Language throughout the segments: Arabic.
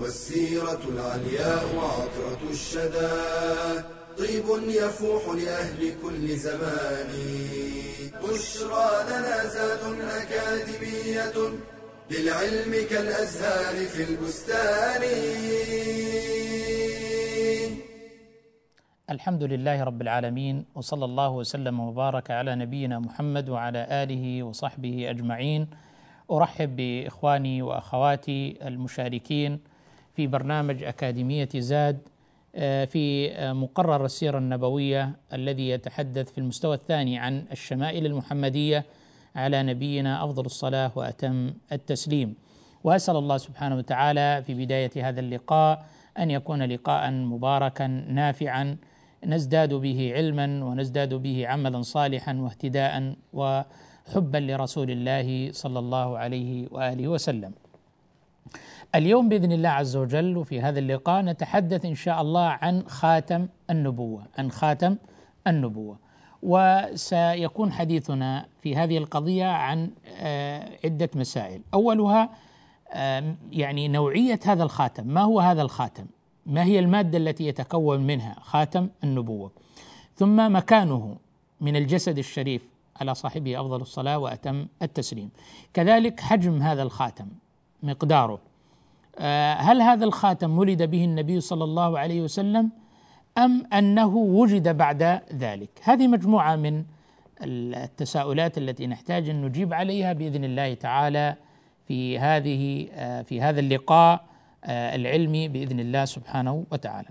والسيرة العلياء عطرة الشدى. طيب يفوح لأهل كل زمان. بشرى لنا زاد أكاديمية للعلم كالأزهار في البستان. الحمد لله رب العالمين وصلى الله وسلم وبارك على نبينا محمد وعلى آله وصحبه أجمعين. أرحب بإخواني وأخواتي المشاركين في برنامج أكاديمية زاد آه، في آه، مقرر السيره النبوية الذي يتحدث في المستوى الثاني عن الشمائل المحمدية على نبينا أفضل الصلاة وأتم التسليم وأسأل الله سبحانه وتعالى في بداية هذا اللقاء أن يكون لقاء مباركا نافعا نزداد به علما ونزداد به عملا صالحا واهتداء وحبا لرسول الله صلى الله عليه وآله وسلم. اليوم بإذن الله عز وجل وفي هذا اللقاء نتحدث إن شاء الله عن خاتم النبوة، عن خاتم النبوة. وسيكون حديثنا في هذه القضية عن آه، عدة مسائل، أولها يعني نوعية هذا الخاتم، ما هو هذا الخاتم؟ ما هي المادة التي يتكون منها خاتم النبوة؟ ثم مكانه من الجسد الشريف على صاحبه أفضل الصلاة وأتم التسليم. كذلك حجم هذا الخاتم، مقداره. آه، هل هذا الخاتم ولد به النبي صلى الله عليه وسلم أم أنه وجد بعد ذلك؟ هذه مجموعة من التساؤلات التي نحتاج أن نجيب عليها بإذن الله تعالى في هذه آه، في هذا اللقاء آه، العلمي بإذن الله سبحانه وتعالى.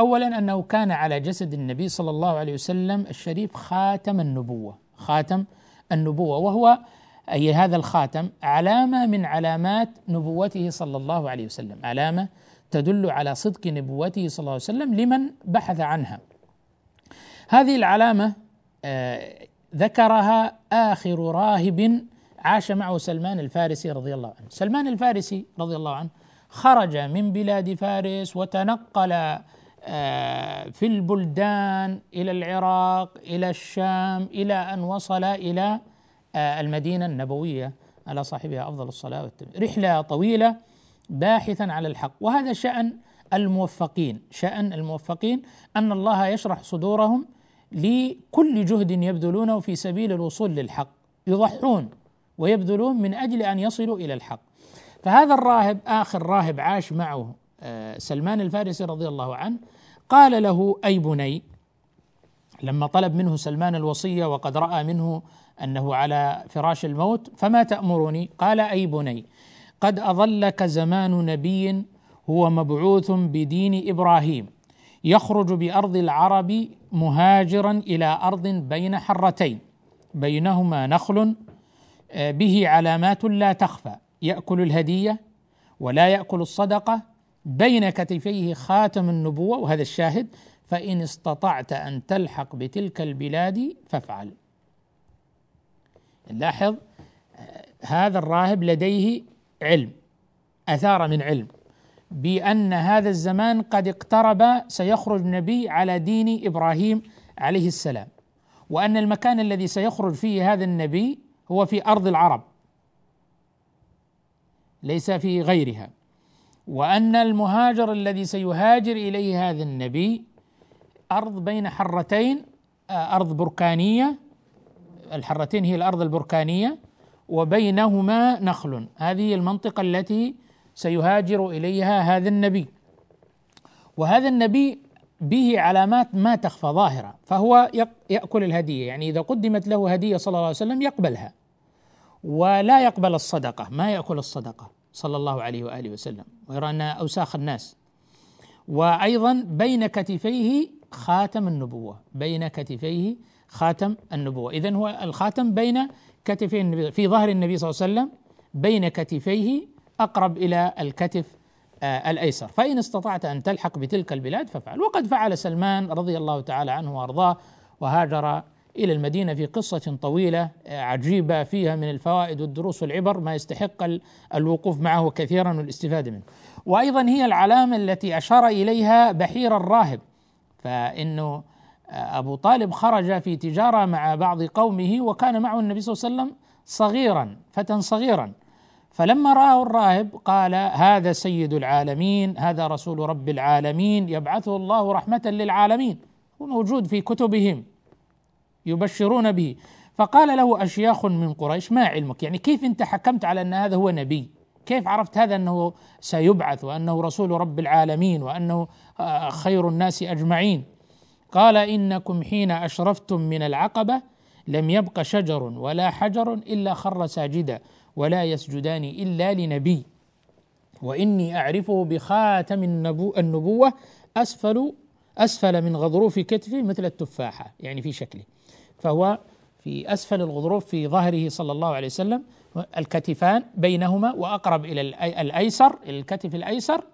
اولا أنه كان على جسد النبي صلى الله عليه وسلم الشريف خاتم النبوة، خاتم النبوة وهو أي هذا الخاتم علامة من علامات نبوته صلى الله عليه وسلم، علامة تدل على صدق نبوته صلى الله عليه وسلم لمن بحث عنها. هذه العلامة آه، ذكرها آخر راهب عاش معه سلمان الفارسي رضي الله عنه، سلمان الفارسي رضي الله عنه خرج من بلاد فارس وتنقل آه، في البلدان إلى العراق إلى الشام إلى أن وصل إلى آه، المدينة النبوية على صاحبها أفضل الصلاة والتسليم رحلة طويلة باحثا على الحق. وهذا شأن الموفقين. شأن الموفقين أن الله يشرح صدورهم لكل جهد يبذلونه في سبيل الوصول للحق. يضحون ويبذلون من أجل أن يصلوا إلى الحق. فهذا الراهب آخر راهب عاش معه آه، سلمان الفارسي رضي الله عنه قال له أي بني لما طلب منه سلمان الوصية وقد رأى منه أنه على فراش الموت فما تأمرني؟ قال أي بني قد أظلك زمان نبي هو مبعوث بدين إبراهيم يخرج بأرض العرب مهاجرا إلى أرض بين حرتين بينهما نخل آه، به علامات لا تخفى يأكل الهدية ولا يأكل الصدقة بين كتفيه خاتم النبوة وهذا الشاهد فإن استطعت أن تلحق بتلك البلاد فافعل. لاحظ هذا الراهب لديه علم أثار من علم بأن هذا الزمان قد اقترب سيخرج نبي على دين إبراهيم عليه السلام وأن المكان الذي سيخرج فيه هذا النبي هو في أرض العرب ليس في غيرها وأن المهاجر الذي سيهاجر إليه هذا النبي ارض بين حرتين آه، أرض بركانية الحرتين هي الأرض البركانية وبينهما نخل. هذه المنطقة التي سيهاجر إليها هذا النبي. وهذا النبي به علامات ما تخفى ظاهرة فهو يأكل الهدية. يعني إذا قدمت له هدية صلى الله عليه وسلم يقبلها. ولا يقبل الصدقة ما يأكل الصدقة صلى الله عليه وآله وسلم. ويرى انها أوساخ الناس. وأيضا بين كتفيه خاتم النبوة بين كتفيه خاتم النبوة. اذا هو الخاتم بين كتفي النبي في ظهر النبي صلى الله عليه وسلم بين كتفيه أقرب إلى الكتف آه، الأيسر. فإن استطعت أن تلحق بتلك البلاد فافعل. وقد فعل سلمان رضي الله تعالى عنه وأرضاه وهاجر إلى المدينة في قصة طويلة آه، عجيبة فيها من الفوائد والدروس والعبر ما يستحق الوقوف معه كثيرا والاستفادة منه. وأيضا هي العلامة التي أشار إليها بحير الراهب. فإنه آه، أبو طالب خرج في تجارة مع بعض قومه وكان معه النبي صلى الله عليه وسلم صغيرا فتى صغيرا. فلما رآه الراهب قال هذا سيد العالمين هذا رسول رب العالمين يبعثه الله رحمة للعالمين. هو موجود في كتبهم يبشرون به. فقال له اشياخ من قريش ما علمك؟ يعني كيف أنت حكمت على أن هذا هو نبي؟ كيف عرفت هذا أنه سيبعث وأنه رسول رب العالمين وأنه آه، خير الناس أجمعين؟ قال إنكم حين أشرفتم من العقبة لم يبق شجر ولا حجر إلا خر ساجدا ولا يسجدان إلا لنبي. وإني أعرفه بخاتم النبو النبوة أسفل أسفل من غضروف كتفه مثل التفاحة يعني في شكله. فهو في أسفل الغضروف في ظهره صلى الله عليه وسلم الكتفان بينهما وأقرب إلى الأيسر الكتف الأيسر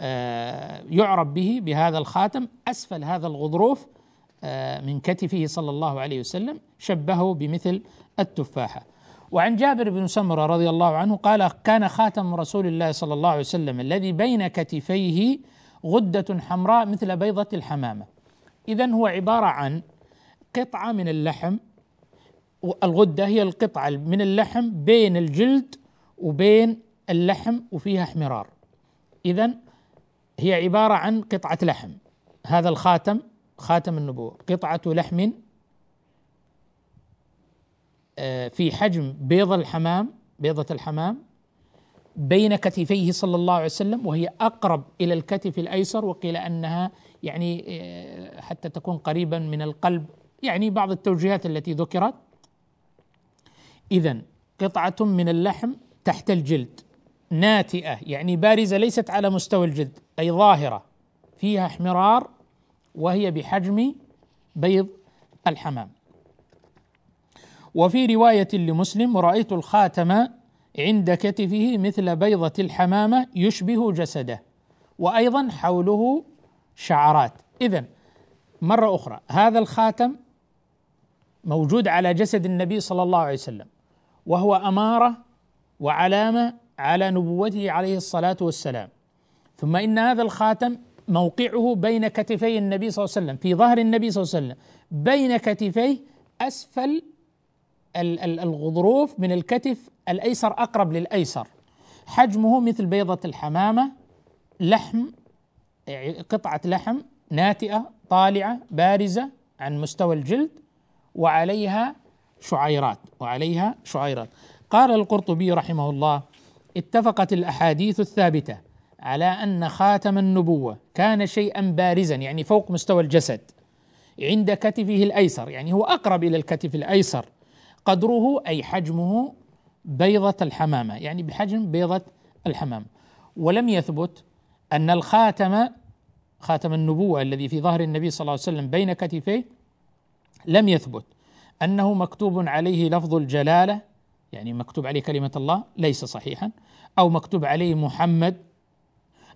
آه، يعرف به بهذا الخاتم أسفل هذا الغضروف آه، من كتفه صلى الله عليه وسلم شبهه بمثل التفاحة. وعن جابر بن سمرة رضي الله عنه قال كان خاتم رسول الله صلى الله عليه وسلم الذي بين كتفيه غدة حمراء مثل بيضة الحمامة. اذا هو عبارة عن قطعة من اللحم الغدة هي القطعة من اللحم بين الجلد وبين اللحم وفيها احمرار. اذا هي عبارة عن قطعة لحم. هذا الخاتم خاتم النبوة. قطعة لحم آه، في حجم بيض الحمام بيضة الحمام بين كتفيه صلى الله عليه وسلم وهي أقرب إلى الكتف الأيسر وقيل أنها يعني آه، حتى تكون قريبا من القلب. يعني بعض التوجيهات التي ذكرت. إذا قطعة من اللحم تحت الجلد ناتئة يعني بارزة ليست على مستوى الجلد أي ظاهرة فيها احمرار وهي بحجم بيض الحمام. وفي رواية لمسلم رأيت الخاتم عند كتفه مثل بيضة الحمامة يشبه جسده وأيضا حوله شعرات. إذا مرة أخرى هذا الخاتم موجود على جسد النبي صلى الله عليه وسلم. وهو أمارة وعلامة على نبوته عليه الصلاة والسلام. ثم إن هذا الخاتم موقعه بين كتفي النبي صلى الله عليه وسلم في ظهر النبي صلى الله عليه وسلم بين كتفيه أسفل الغضروف من الكتف الأيسر أقرب للأيسر. حجمه مثل بيضة الحمامة لحم قطعة لحم ناتئة طالعة بارزة عن مستوى الجلد وعليها شعيرات وعليها شعيرات. قال القرطبي رحمه الله اتفقت الأحاديث الثابتة على أن خاتم النبوة كان شيئا بارزا يعني فوق مستوى الجسد عند كتفه الأيسر يعني هو أقرب إلى الكتف الأيسر. قدره أي حجمه بيضة الحمامة يعني بحجم بيضة الحمام. ولم يثبت أن الخاتم خاتم النبوة الذي في ظهر النبي صلى الله عليه وسلم بين كتفيه لم يثبت. أنه مكتوب عليه لفظ الجلالة يعني مكتوب عليه كلمة الله ليس صحيحا أو مكتوب عليه محمد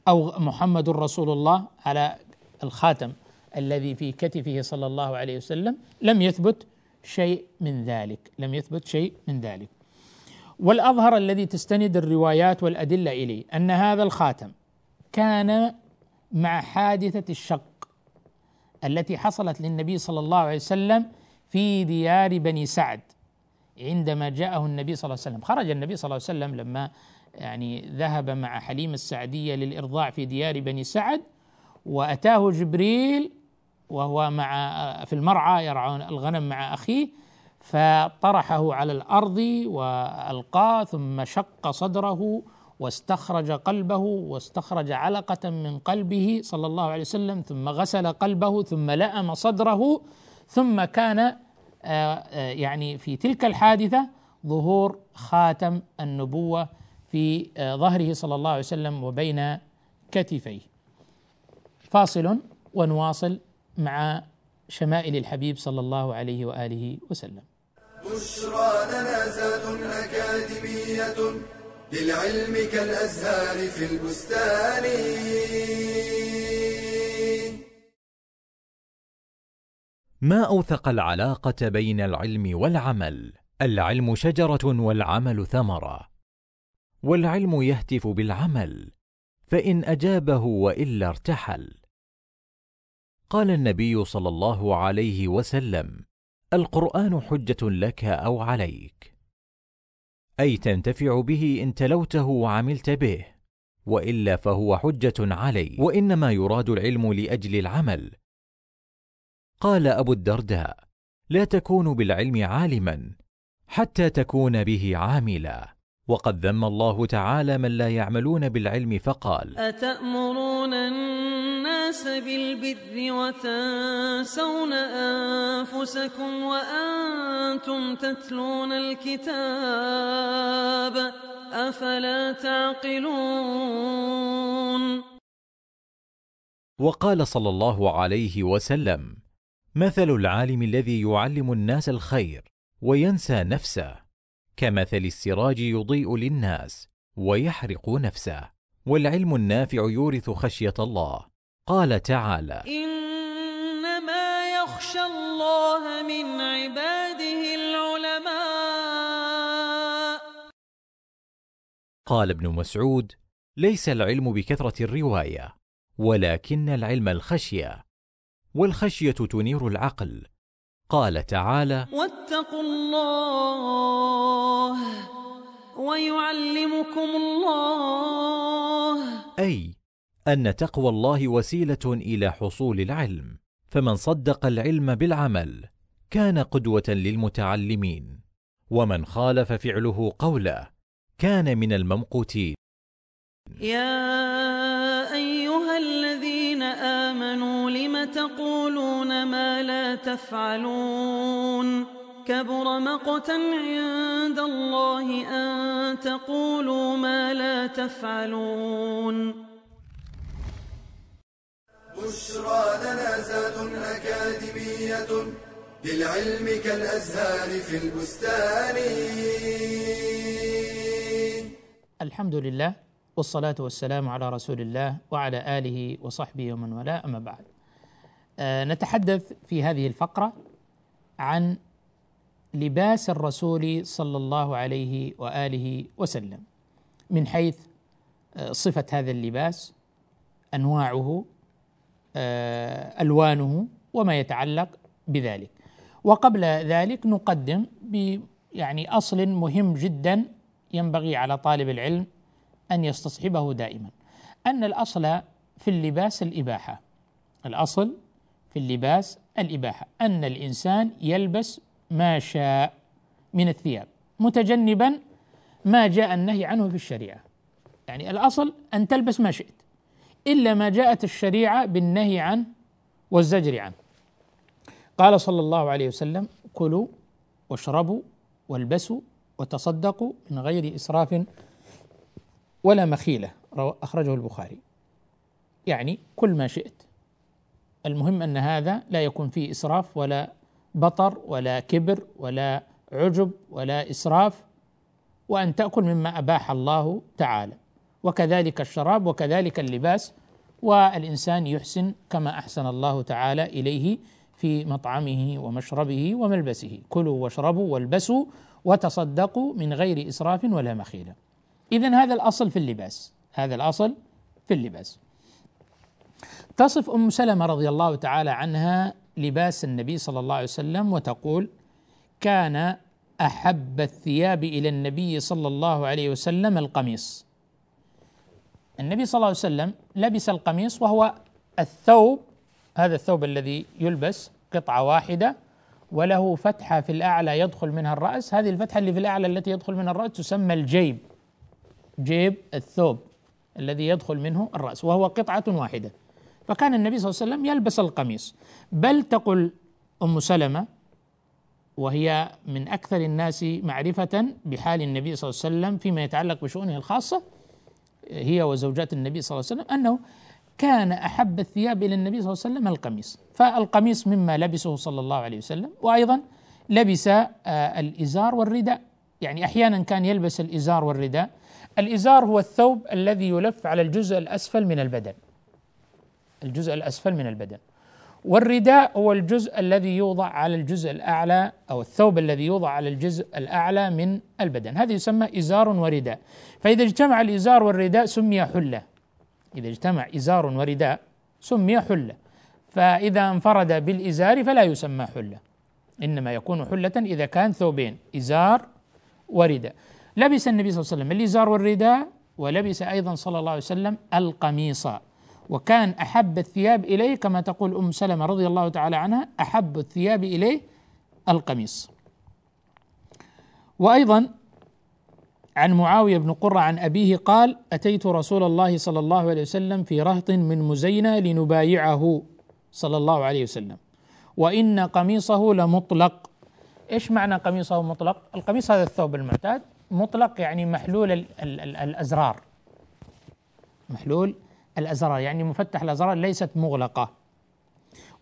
أو محمد رسول الله على الخاتم الذي في كتفه صلى الله عليه وسلم لم يثبت شيء من ذلك لم يثبت شيء من ذلك. والأظهر الذي تستند الروايات والأدلة إليه أن هذا الخاتم كان مع حادثة الشق التي حصلت للنبي صلى الله عليه وسلم في ديار بني سعد عندما جاءه النبي صلى الله عليه وسلم. خرج النبي صلى الله عليه وسلم لما يعني ذهب مع حليم السعدية للإرضاع في ديار بني سعد وأتاه جبريل وهو مع في المرعى يرعى الغنم مع أخيه فطرحه على الأرض وألقاه ثم شق صدره واستخرج قلبه واستخرج علقة من قلبه صلى الله عليه وسلم ثم غسل قلبه ثم لأم صدره ثم كان آه، آه، يعني في تلك الحادثة ظهور خاتم النبوة في آه، ظهره صلى الله عليه وسلم وبين كتفيه. فاصل ونواصل مع شمائل الحبيب صلى الله عليه وآله وسلم. بشرى لنا زاد أكاديمية للعلم كالأزهار في البستان. ما أوثق العلاقة بين العلم والعمل؟ العلم شجرة والعمل ثمرة. والعلم يهتف بالعمل فإن أجابه وإلا ارتحل. قال النبي صلى الله عليه وسلم القرآن حجة لك أو عليك. أي تنتفع به إن تلوته وعملت به وإلا فهو حجة علي وإنما يراد العلم لأجل العمل قال أبو الدرداء لا تكون بالعلم عالما حتى تكون به عاملا. وقد ذم الله تعالى من لا يعملون بالعلم فقال أتأمرون الناس بالبر وتنسون أنفسكم وأنتم تتلون الكتاب أفلا تعقلون؟ وقال صلى الله عليه وسلم مثل العالم الذي يعلم الناس الخير وينسى نفسه كمثل السراج يضيء للناس ويحرق نفسه والعلم النافع يورث خشية الله. قال تعالى إنما يخشى الله من عباده العلماء. قال ابن مسعود ليس العلم بكثرة الرواية ولكن العلم الخشية. والخشية تنير العقل. قال تعالى واتقوا الله ويعلمكم الله. أي أن تقوى الله وسيلة إلى حصول العلم. فمن صدق العلم بالعمل كان قدوة للمتعلمين. ومن خالف فعله قوله كان من الممقوتين. يا أيها الذين آمنوا لم تقولون ما لا تفعلون كبر مقتا عند الله أن تقولوا ما لا تفعلون بشرى لنا زاد أكاديمية للعلم كالأزهار في البستان. الحمد لله والصلاة والسلام على رسول الله وعلى آله وصحبه ومن والاه أما بعد. نتحدث في هذه الفقرة عن لباس الرسول صلى الله عليه وآله وسلم من حيث آه صفة هذا اللباس أنواعه آه ألوانه وما يتعلق بذلك. وقبل ذلك نقدم ب يعني أصل مهم جدا ينبغي على طالب العلم أن يستصحبه دائما أن الأصل في اللباس الإباحة. الأصل في اللباس الإباحة أن الإنسان يلبس ما شاء من الثياب متجنبا ما جاء النهي عنه في الشريعة. يعني الأصل أن تلبس ما شئت إلا ما جاءت الشريعة بالنهي عنه والزجر عنه. قال صلى الله عليه وسلم كلوا واشربوا والبسوا وتصدقوا من غير إسراف ولا مخيلة أخرجه البخاري. يعني كل ما شئت. المهم أن هذا لا يكون فيه إسراف ولا بطر ولا كبر ولا عجب ولا إسراف وأن تأكل مما أباح الله تعالى. وكذلك الشراب وكذلك اللباس والإنسان يحسن كما أحسن الله تعالى إليه في مطعمه ومشربه وملبسه. كلوا واشربوا والبسوا وتصدقوا من غير إسراف ولا مخيلة. إذا هذا الأصل في اللباس. هذا الأصل في اللباس. تصف أم سلمة رضي الله تعالى عنها لباس النبي صلى الله عليه وسلم وتقول كان أحب الثياب إلى النبي صلى الله عليه وسلم القميص. النبي صلى الله عليه وسلم لبس القميص وهو الثوب هذا الثوب الذي يلبس قطعة واحدة وله فتحة في الأعلى يدخل منها الرأس. هذه الفتحة اللي في الأعلى التي يدخل منها الرأس تسمى الجيب جيب الثوب الذي يدخل منه الرأس وهو قطعة واحدة. فكان النبي صلى الله عليه وسلم يلبس القميص. بل تقول أم سلمة وهي من أكثر الناس معرفة بحال النبي صلى الله عليه وسلم فيما يتعلق بشؤونه الخاصة هي وزوجات النبي صلى الله عليه وسلم أنه كان أحب الثياب إلى النبي صلى الله عليه وسلم القميص. فالقميص مما لبسه صلى الله عليه وسلم وأيضا لبس الإزار والرداء. يعني أحيانا كان يلبس الإزار والرداء. الإزار هو الثوب الذي يلف على الجزء الأسفل من البدن. الجزء الأسفل من البدن. والرداء هو الجزء الذي يوضع على الجزء الأعلى أو الثوب الذي يوضع على الجزء الأعلى من البدن. هذا يسمى إزار ورداء. فإذا اجتمع الإزار والرداء سمي حلة. إذا اجتمع إزار ورداء سمي حلة. فإذا انفرد بالإزار فلا يسمى حلة. إنما يكون حلة إذا كان ثوبين إزار ورداء. لبس النبي صلى الله عليه وسلم الإزار والرداء ولبس أيضا صلى الله عليه وسلم القميص. وكان أحب الثياب إليه كما تقول أم سلمة رضي الله تعالى عنها أحب الثياب إليه القميص. وأيضا عن معاوية بن قرة عن أبيه قال أتيت رسول الله صلى الله عليه وسلم في رهط من مزينة لنبايعه صلى الله عليه وسلم. وإن قميصه لمطلق. إيش معنى قميصه مطلق؟ القميص هذا الثوب المعتاد مطلق يعني محلول ال ال ال الأزرار. محلول الأزرار يعني مفتح الأزرار ليست مغلقة.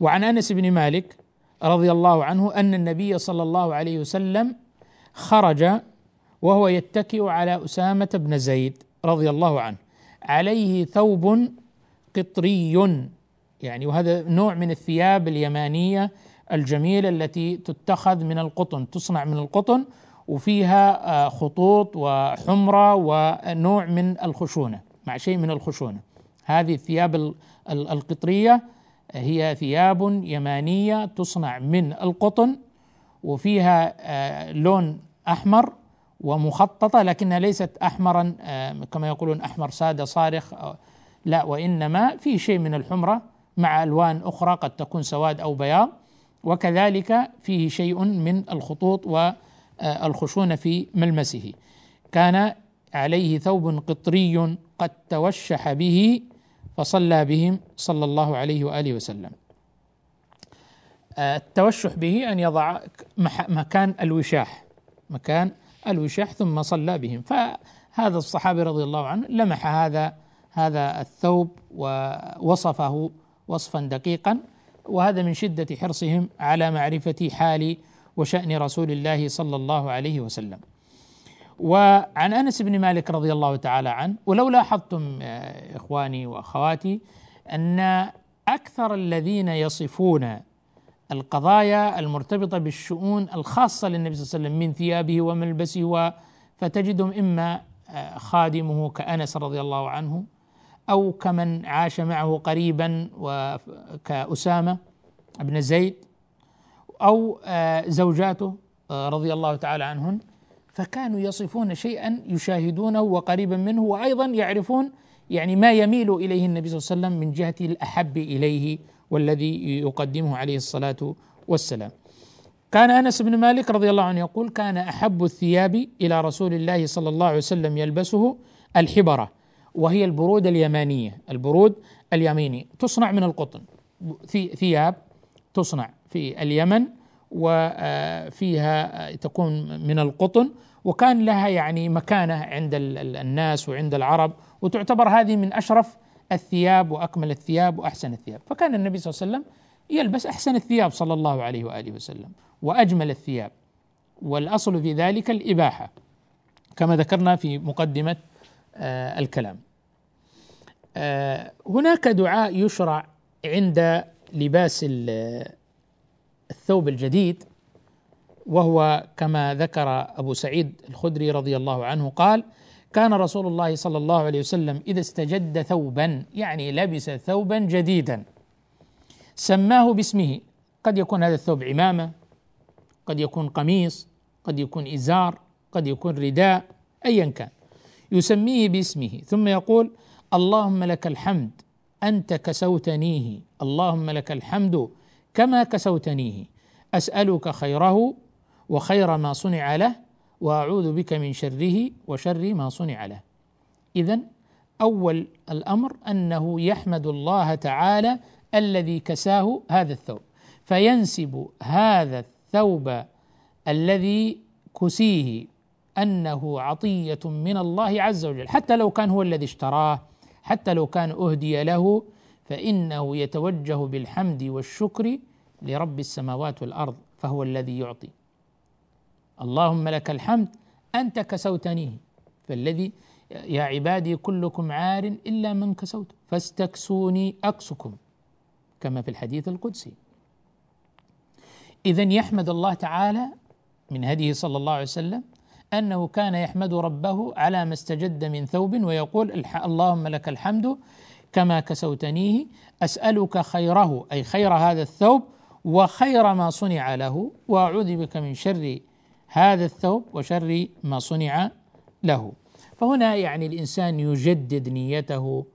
وعن أنس بن مالك رضي الله عنه أن النبي صلى الله عليه وسلم خرج وهو يتكئ على أسامة بن زيد رضي الله عنه. عليه ثوب قطري يعني وهذا نوع من الثياب اليمانية الجميلة التي تتخذ من القطن تصنع من القطن وفيها آه، خطوط وحمرة ونوع من الخشونة مع شيء من الخشونة. هذه الثياب القطرية هي ثياب يمانية تصنع من القطن وفيها آه، لون أحمر ومخططة لكنها ليست أحمرا آه، كما يقولون أحمر سادة صارخ لا وإنما في شيء من الحمرة مع ألوان أخرى قد تكون سواد أو بياض وكذلك فيه شيء من الخطوط والخشونة في ملمسه. كان عليه ثوب قطري قد توشح به فصلى بهم صلى الله عليه وآله وسلم. التوشح به أن يضع مكان الوشاح مكان الوشاح ثم صلى بهم فهذا الصحابي رضي الله عنه لمح هذا هذا الثوب ووصفه وصفا دقيقا وهذا من شدة حرصهم على معرفة حال وشأن رسول الله صلى الله عليه وسلم. وعن أنس بن مالك رضي الله تعالى عنه ولو لاحظتم إخواني وأخواتي أن أكثر الذين يصفون القضايا المرتبطة بالشؤون الخاصة للنبي صلى الله عليه وسلم من ثيابه وملبسه فتجدهم إما خادمه كأنس رضي الله عنه أو كمن عاش معه قريبا كأسامة بن زيد أو زوجاته رضي الله تعالى عنهن. فكانوا يصفون شيئا يشاهدونه وقريبا منه وأيضا يعرفون يعني ما يميل إليه النبي صلى الله عليه وسلم من جهة الأحب إليه والذي يقدمه عليه الصلاة والسلام. كان أنس بن مالك رضي الله عنه يقول كان أحب الثياب إلى رسول الله صلى الله عليه وسلم يلبسه الحبرة وهي البرود اليمانية، البرود اليميني تصنع من القطن ثياب تصنع في اليمن وفيها تكون من القطن وكان لها يعني مكانة عند الناس وعند العرب وتعتبر هذه من أشرف الثياب وأكمل الثياب وأحسن الثياب، فكان النبي صلى الله عليه وسلم يلبس أحسن الثياب صلى الله عليه وآله وسلم وأجمل الثياب والأصل في ذلك الإباحة كما ذكرنا في مقدمة آه الكلام. آه هناك دعاء يشرع عند لباس الثوب الجديد وهو كما ذكر أبو سعيد الخدري رضي الله عنه قال كان رسول الله صلى الله عليه وسلم إذا استجد ثوبا يعني لبس ثوبا جديدا سماه باسمه. قد يكون هذا الثوب عمامة قد يكون قميص قد يكون إزار قد يكون رداء ايا كان. يسميه باسمه. ثم يقول اللهم لك الحمد أنت كسوتنيه. اللهم لك الحمد كما كسوتنيه أسألك خيره وخير ما صنع له وأعوذ بك من شره وشر ما صنع له. اذا أول الأمر أنه يحمد الله تعالى الذي كساه هذا الثوب فينسب هذا الثوب الذي كسيه أنه عطية من الله عز وجل حتى لو كان هو الذي اشتراه حتى لو كان أهدي له فإنه يتوجه بالحمد والشكر لرب السماوات والأرض فهو الذي يعطي. اللهم لك الحمد أنت كسوتنيه فالذي يا عبادي كلكم عار إلا من كسوت فاستكسوني أكسكم كما في الحديث القدسي. إذا يحمد الله تعالى من هديه صلى الله عليه وسلم أنه كان يحمد ربه على ما استجد من ثوب ويقول اللهم لك الحمد كما كسوتنيه أسألك خيره أي خير هذا الثوب وخير ما صنع له وأعوذ بك من شر هذا الثوب وشر ما صنع له. فهنا يعني الإنسان يجدد نيته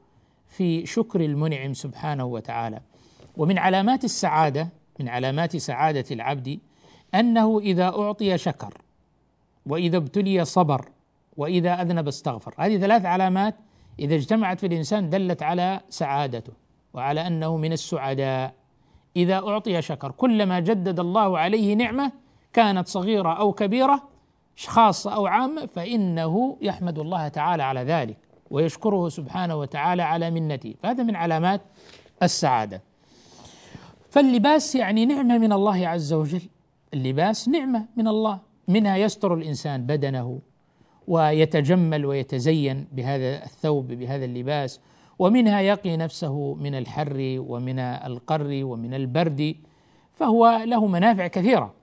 في شكر المنعم سبحانه وتعالى. ومن علامات السعادة من علامات سعادة العبد أنه إذا أعطي شكر وإذا ابتلي صبر وإذا أذنب استغفر. هذه ثلاث علامات إذا اجتمعت في الإنسان دلت على سعادته وعلى أنه من السعداء. إذا أعطي شكر كلما جدد الله عليه نعمة كانت صغيرة أو كبيرة خاصة أو عامة فإنه يحمد الله تعالى على ذلك ويشكره سبحانه وتعالى على منته. فهذا من علامات السعادة. فاللباس يعني نعمة من الله عز وجل. اللباس نعمة من الله منها يستر الإنسان بدنه. ويتجمل ويتزين بهذا الثوب بهذا اللباس ومنها يقي نفسه من الحر ومن القر ومن البرد فهو له منافع كثيرة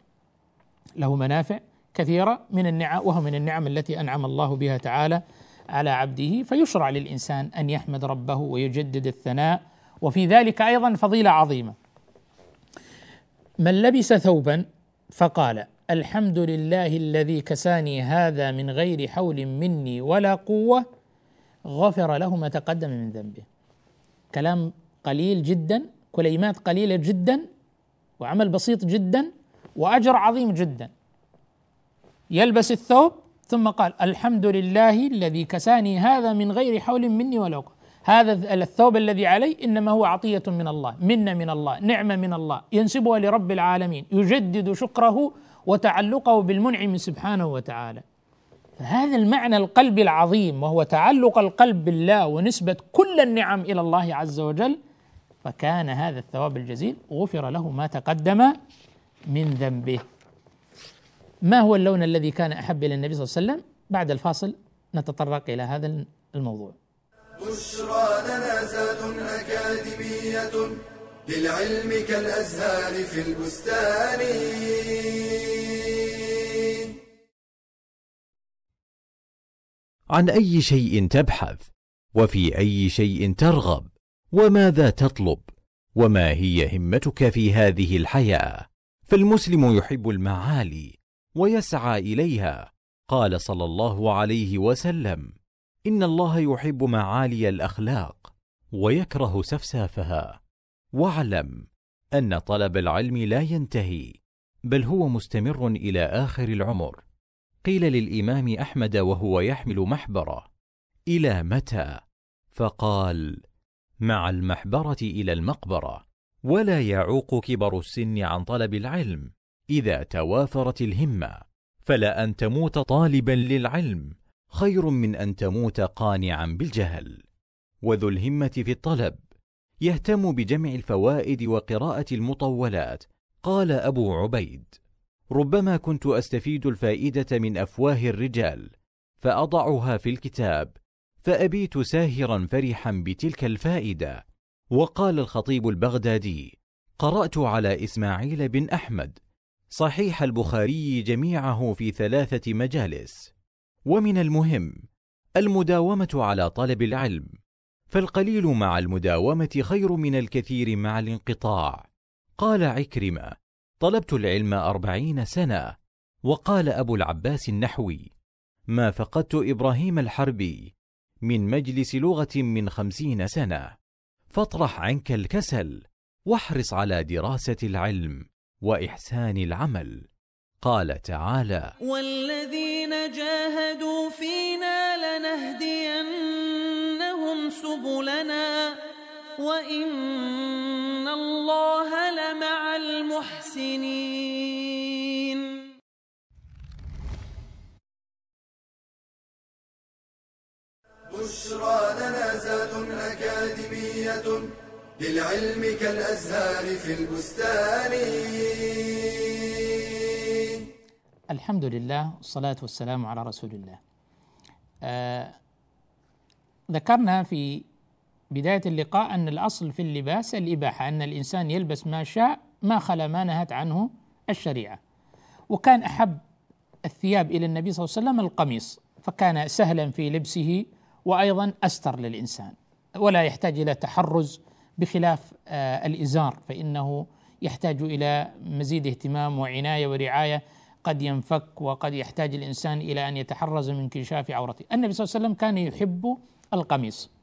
له منافع كثيرة من النعم وهو من النعم التي أنعم الله بها تعالى على عبده فيشرع للإنسان أن يحمد ربه ويجدد الثناء وفي ذلك أيضا فضيلة عظيمة. من لبس ثوبا فقال الحمد لله الذي كساني هذا من غير حول مني ولا قوة غفر له ما تقدم من ذنبه. كلام قليل جدا كلمات قليلة جدا وعمل بسيط جدا وأجر عظيم جدا. يلبس الثوب ثم قال الحمد لله الذي كساني هذا من غير حول مني ولا قوة. هذا الثوب الذي علي إنما هو عطية من الله منه من الله نعمة من الله ينسبها لرب العالمين يجدد شكره وتعلقه بالمنعم سبحانه وتعالى. فهذا المعنى القلبي العظيم وهو تعلق القلب بالله ونسبة كل النعم إلى الله عز وجل فكان هذا الثواب الجزيل غفر له ما تقدم من ذنبه. ما هو اللون الذي كان أحب إلى النبي صلى الله عليه وسلم؟ بعد الفاصل نتطرق إلى هذا الموضوع. بشرى لنا أكاديمية للعلم كالأزهار في البستان. عن أي شيء تبحث وفي أي شيء ترغب وماذا تطلب وما هي همتك في هذه الحياة. فالمسلم يحب المعالي ويسعى إليها. قال صلى الله عليه وسلم إن الله يحب معالي الأخلاق ويكره سفسافها. واعلم أن طلب العلم لا ينتهي بل هو مستمر إلى آخر العمر. قيل للإمام أحمد وهو يحمل محبرة إلى متى؟ فقال مع المحبرة إلى المقبرة ولا يعوق كبر السن عن طلب العلم إذا توافرت الهمة فلا أن تموت طالبا للعلم خير من أن تموت قانعا بالجهل. وذو الهمة في الطلب يهتم بجمع الفوائد وقراءة المطولات قال أبو عبيد. ربما كنت أستفيد الفائدة من أفواه الرجال فأضعها في الكتاب فأبيت ساهرا فرحا بتلك الفائدة. وقال الخطيب البغدادي قرأت على إسماعيل بن أحمد صحيح البخاري جميعه في ثلاثة مجالس. ومن المهم المداومة على طلب العلم فالقليل مع المداومة خير من الكثير مع الانقطاع. قال عكرمة طلبت العلم أربعين سنة وقال أبو العباس النحوي ما فقدت إبراهيم الحربي من مجلس لغة من خمسين سنة فاطرح عنك الكسل واحرص على دراسة العلم وإحسان العمل. قال تعالى والذين جاهدوا فينا لنهدينهم سبلنا وإن الله لمع المحسنين بشرى لنا زاد أكاديمية للعلم كالأزهار في البستان الحمد لله والصلاة والسلام على رسول الله. آه ذكرنا في بداية اللقاء أن الأصل في اللباس الإباحة أن الإنسان يلبس ما شاء ما خلا ما نهت عنه الشريعة. وكان أحب الثياب إلى النبي صلى الله عليه وسلم القميص فكان سهلا في لبسه وأيضا أستر للإنسان. ولا يحتاج إلى تحرز بخلاف آه، الإزار فإنه يحتاج إلى مزيد اهتمام وعناية ورعاية. قد ينفك وقد يحتاج الإنسان إلى أن يتحرز من انكشاف عورته. النبي صلى الله عليه وسلم كان يحب القميص.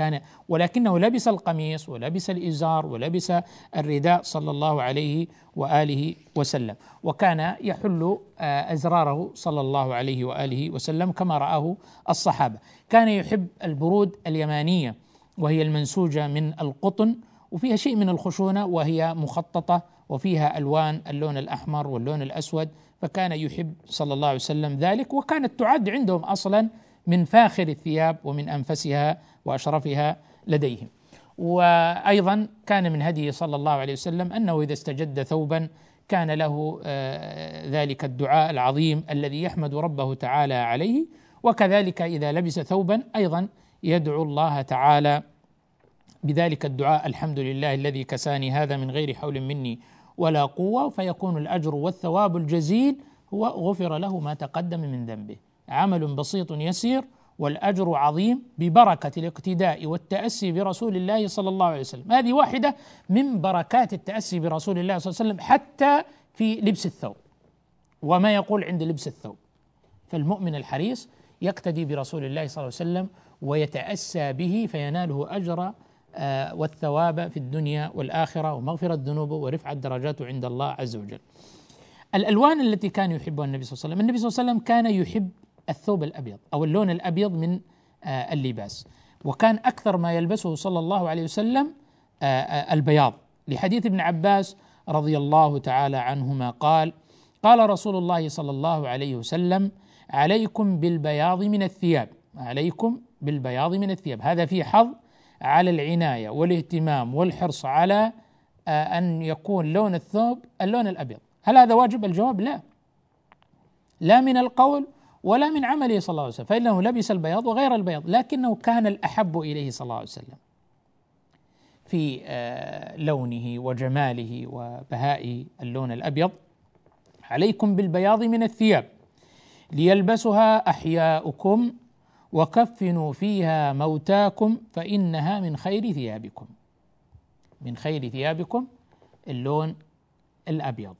كان ولكنه لبس القميص ولبس الإزار ولبس الرداء صلى الله عليه وآله وسلم وكان يحل آه، أزراره صلى الله عليه وآله وسلم كما رآه الصحابة. كان يحب البرود اليمانية وهي المنسوجة من القطن وفيها شيء من الخشونة وهي مخططة وفيها ألوان اللون الأحمر واللون الأسود فكان يحب صلى الله عليه وسلم ذلك وكانت تعد عندهم أصلا من فاخر الثياب ومن أنفسها وأشرفها لديهم. وأيضا كان من هديه صلى الله عليه وسلم أنه إذا استجد ثوبا كان له آه، ذلك الدعاء العظيم الذي يحمد ربه تعالى عليه. وكذلك إذا لبس ثوبا أيضا يدعو الله تعالى بذلك الدعاء الحمد لله الذي كساني هذا من غير حول مني ولا قوة. فيكون الأجر والثواب الجزيل هو غفر له ما تقدم من ذنبه. عمل بسيط يسير والأجر عظيم ببركة الاقتداء والتأسي برسول الله صلى الله عليه وسلم. هذه واحدة من بركات التأسي برسول الله صلى الله عليه وسلم حتى في لبس الثوب وما يقول عند لبس الثوب. فالمؤمن الحريص يقتدي برسول الله صلى الله عليه وسلم ويتأسى به فيناله أجر آه، والثواب في الدنيا والآخرة ومغفرة ذنوبه ورفع الدرجات عند الله عز وجل. الألوان التي كان يحبها النبي صلى الله عليه وسلم النبي صلى الله عليه وسلم كان يحب الثوب الأبيض أو اللون الأبيض من آه، اللباس. وكان أكثر ما يلبسه صلى الله عليه وسلم آه، البياض. لحديث ابن عباس رضي الله تعالى عنهما قال قال رسول الله صلى الله عليه وسلم عليكم بالبياض من الثياب. عليكم بالبياض من الثياب. هذا فيه حظ على العناية والاهتمام والحرص على آه، أن يكون لون الثوب اللون الأبيض. هل هذا واجب؟ الجواب لا. لا من القول ولا من عمله صلى الله عليه وسلم فإنه لبس البياض وغير البياض لكنه كان الأحب إليه صلى الله عليه وسلم في آه، لونه وجماله وبهاء اللون الأبيض. عليكم بالبياض من الثياب ليلبسها أحياؤكم وكفنوا فيها موتاكم فإنها من خير ثيابكم. من خير ثيابكم اللون الأبيض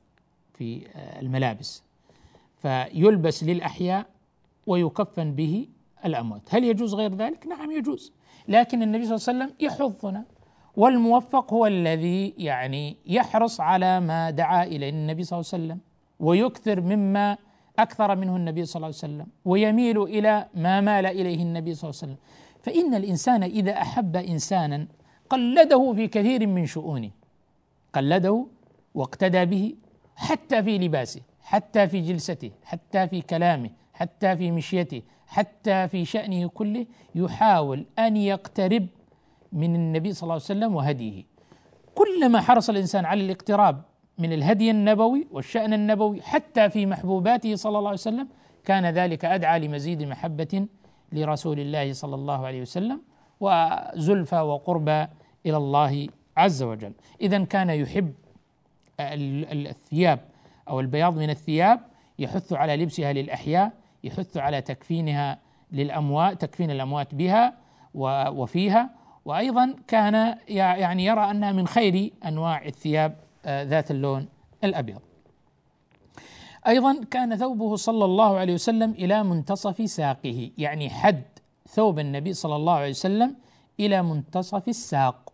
في الملابس. فيلبس للأحياء ويكفن به الأموات. هل يجوز غير ذلك؟ نعم يجوز لكن النبي صلى الله عليه وسلم يحضنا والموفق هو الذي يعني يحرص على ما دعا إليه النبي صلى الله عليه وسلم ويكثر مما أكثر منه النبي صلى الله عليه وسلم ويميل إلى ما مال إليه النبي صلى الله عليه وسلم. فإن الإنسان إذا أحب إنسانا قلده في كثير من شؤونه قلده واقتدى به حتى في لباسه. حتى في جلسته حتى في كلامه حتى في مشيته حتى في شأنه كله يحاول أن يقترب من النبي صلى الله عليه وسلم وهديه. كلما حرص الإنسان على الاقتراب من الهدي النبوي والشأن النبوي حتى في محبوباته صلى الله عليه وسلم كان ذلك أدعى لمزيد محبة لرسول الله صلى الله عليه وسلم وزلفى وقربى إلى الله عز وجل. إذا كان يحب الثياب أو البياض من الثياب يحث على لبسها للأحياء يحث على تكفينها للأموات تكفين الأموات بها وفيها وأيضا كان يعني يرى أنها من خير أنواع الثياب آه، ذات اللون الأبيض. أيضا كان ثوبه صلى الله عليه وسلم إلى منتصف ساقه، يعني حد ثوب النبي صلى الله عليه وسلم إلى منتصف الساق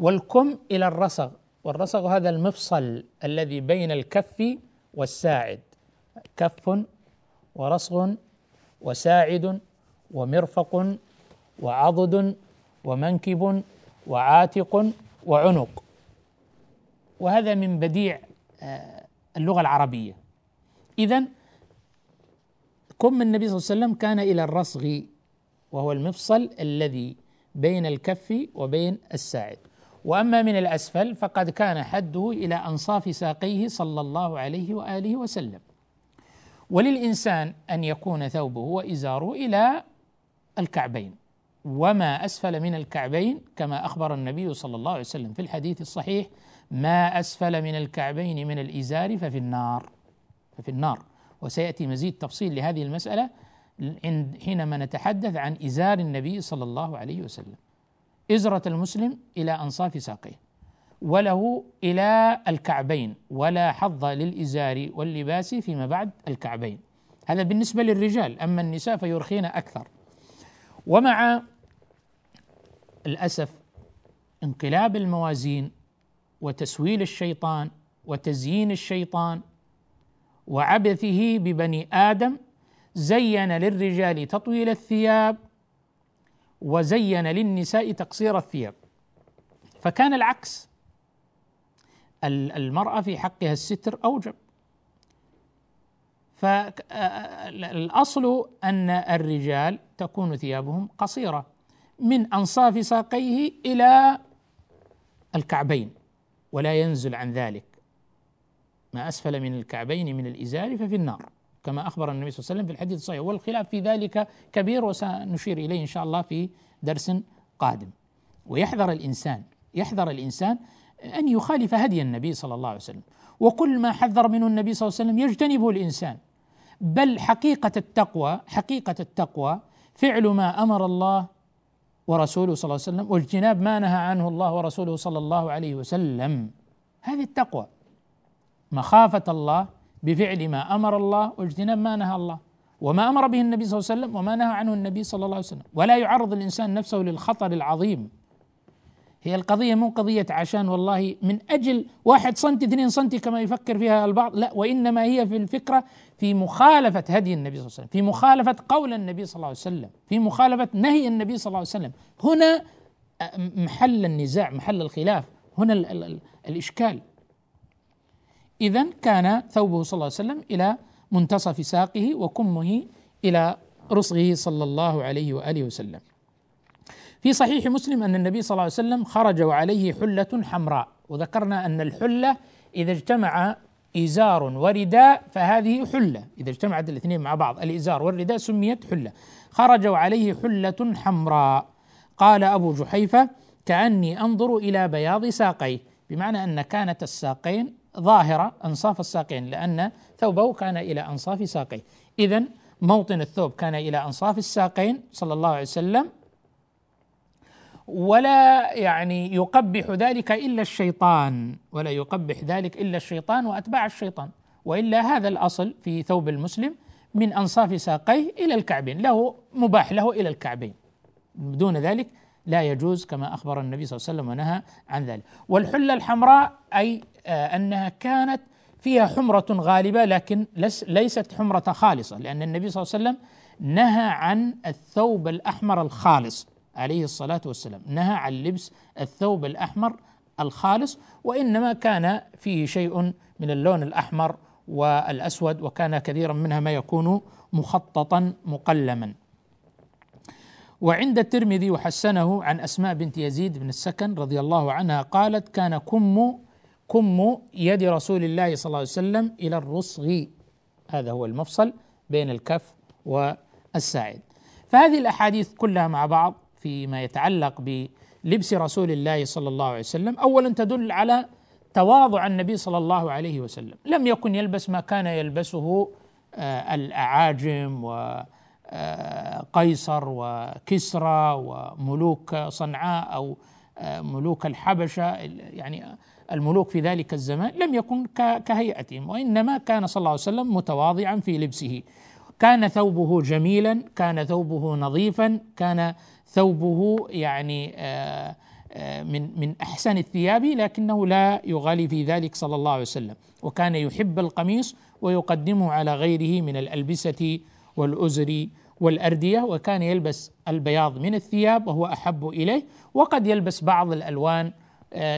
والكم إلى الرسغ، والرسغ هذا المفصل الذي بين الكف والساعد. كف ورسغ وساعد ومرفق وعضد ومنكب وعاتق وعنق. وهذا من بديع آه، اللغة العربية. إذا كم النبي صلى الله عليه وسلم كان إلى الرصغ وهو المفصل الذي بين الكف وبين الساعد. وأما من الأسفل فقد كان حده إلى أنصاف ساقيه صلى الله عليه وآله وسلم. وللإنسان أن يكون ثوبه وإزاره إلى الكعبين. وما أسفل من الكعبين كما أخبر النبي صلى الله عليه وسلم في الحديث الصحيح ما أسفل من الكعبين من الإزار ففي النار ففي النار. وسيأتي مزيد تفصيل لهذه المسألة حينما نتحدث عن إزار النبي صلى الله عليه وسلم. إزرة المسلم إلى أنصاف ساقيه وله إلى الكعبين ولا حظ للإزار واللباس فيما بعد الكعبين. هذا بالنسبة للرجال أما النساء فيرخين أكثر. ومع الأسف انقلاب الموازين وتسويل الشيطان وتزيين الشيطان وعبثه ببني آدم زين للرجال تطويل الثياب وزين للنساء تقصير الثياب. فكان العكس. المرأة في حقها الستر أوجب. فالاصل أن الرجال تكون ثيابهم قصيرة من أنصاف ساقيه إلى الكعبين ولا ينزل عن ذلك. ما أسفل من الكعبين من الإزار ففي النار. كما أخبر النبي صلى الله عليه وسلم في الحديث الصحيح. والخلاف في ذلك كبير وسنشير إليه إن شاء الله في درس قادم. ويحذر الإنسان يحذر الإنسان أن يخالف هدي النبي صلى الله عليه وسلم. وكل ما حذر منه النبي صلى الله عليه وسلم يجتنبه الإنسان. بل حقيقة التقوى حقيقة التقوى فعل ما أمر الله ورسوله صلى الله عليه وسلم واجتناب ما نهى عنه الله ورسوله صلى الله عليه وسلم. هذه التقوى. مخافة الله بفعل ما أمر الله واجتناب ما نهى الله. وما أمر به النبي صلى الله عليه وسلم وما نهى عنه النبي صلى الله عليه وسلم. ولا يعرض الإنسان نفسه للخطر العظيم. هي القضية مو قضية عشان والله من أجل واحد سنتي اثنين سنتي كما يفكر فيها البعض. لا وإنما هي في الفكرة في مخالفة هدي النبي صلى الله عليه وسلم في مخالفة قول النبي صلى الله عليه وسلم في مخالفة نهي النبي صلى الله عليه وسلم. هنا محل النزاع محل الخلاف هنا ال ال ال الإشكال. إذا كان ثوبه صلى الله عليه وسلم إلى منتصف ساقه وكمه إلى رصغه صلى الله عليه وآله وسلم. في صحيح مسلم أن النبي صلى الله عليه وسلم خرج وعليه حلة حمراء وذكرنا أن الحلة إذا اجتمع إزار ورداء فهذه حلة إذا اجتمعت الاثنين مع بعض الإزار والرداء سميت حلة. خرج وعليه حلة حمراء. قال أبو جحيفة كأني أنظر إلى بياض ساقيه. بمعنى أن كانت الساقين ظاهرة أنصاف الساقين لأن ثوبه كان إلى أنصاف ساقيه. إذا موطن الثوب كان إلى أنصاف الساقين صلى الله عليه وسلم ولا يعني يقبح ذلك إلا الشيطان ولا يقبح ذلك إلا الشيطان وأتباع الشيطان. وإلا هذا الأصل في ثوب المسلم من أنصاف ساقيه إلى الكعبين له مباح له إلى الكعبين. دون ذلك لا يجوز كما أخبر النبي صلى الله عليه وسلم ونهى عن ذلك. والحلة الحمراء أي آه أنها كانت فيها حمرة غالبة لكن ليست حمرة خالصة لأن النبي صلى الله عليه وسلم نهى عن الثوب الأحمر الخالص عليه الصلاة والسلام. نهى عن لبس الثوب الأحمر الخالص وإنما كان فيه شيء من اللون الأحمر والأسود وكان كثيرا منها ما يكون مخططا مقلما. وعند الترمذي وحسنه عن أسماء بنت يزيد بن السكن رضي الله عنها قالت كان كم كم يد رسول الله صلى الله عليه وسلم إلى الرصغ هذا هو المفصل بين الكف والساعد. فهذه الأحاديث كلها مع بعض فيما يتعلق بلبس رسول الله صلى الله عليه وسلم. اولا تدل على تواضع النبي صلى الله عليه وسلم. لم يكن يلبس ما كان يلبسه آه، الأعاجم وقيصر آه، وكسرى وملوك صنعاء أو آه، ملوك الحبشة. يعني الملوك في ذلك الزمان لم يكن كهيئتهم وإنما كان صلى الله عليه وسلم متواضعا في لبسه. كان ثوبه جميلا كان ثوبه نظيفا كان ثوبه يعني آه، آه، من من أحسن الثياب لكنه لا يغالي في ذلك صلى الله عليه وسلم. وكان يحب القميص ويقدمه على غيره من الألبسة والأزر والأردية وكان يلبس البياض من الثياب وهو أحب إليه. وقد يلبس بعض الألوان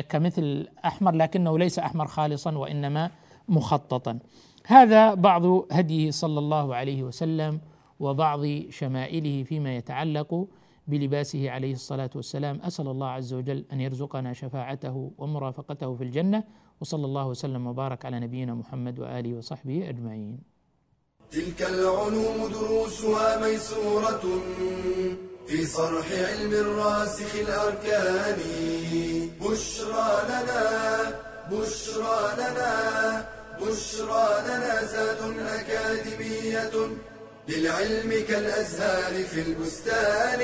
كمثل الاحمر لكنه ليس أحمر خالصا وإنما مخططا. هذا بعض هديه صلى الله عليه وسلم وبعض شمائله فيما يتعلق بلباسه عليه الصلاة والسلام. أسأل الله عز وجل أن يرزقنا شفاعته ومرافقته في الجنة وصلى الله وسلم وبارك على نبينا محمد وآله وصحبه أجمعين. تلك العلوم دروسها ميسورة. في صرح علم الراسخ الأركان. بشرى لنا بشرى لنا بشرى لنا زاد أكاديمية للعلم كالأزهار في البستان.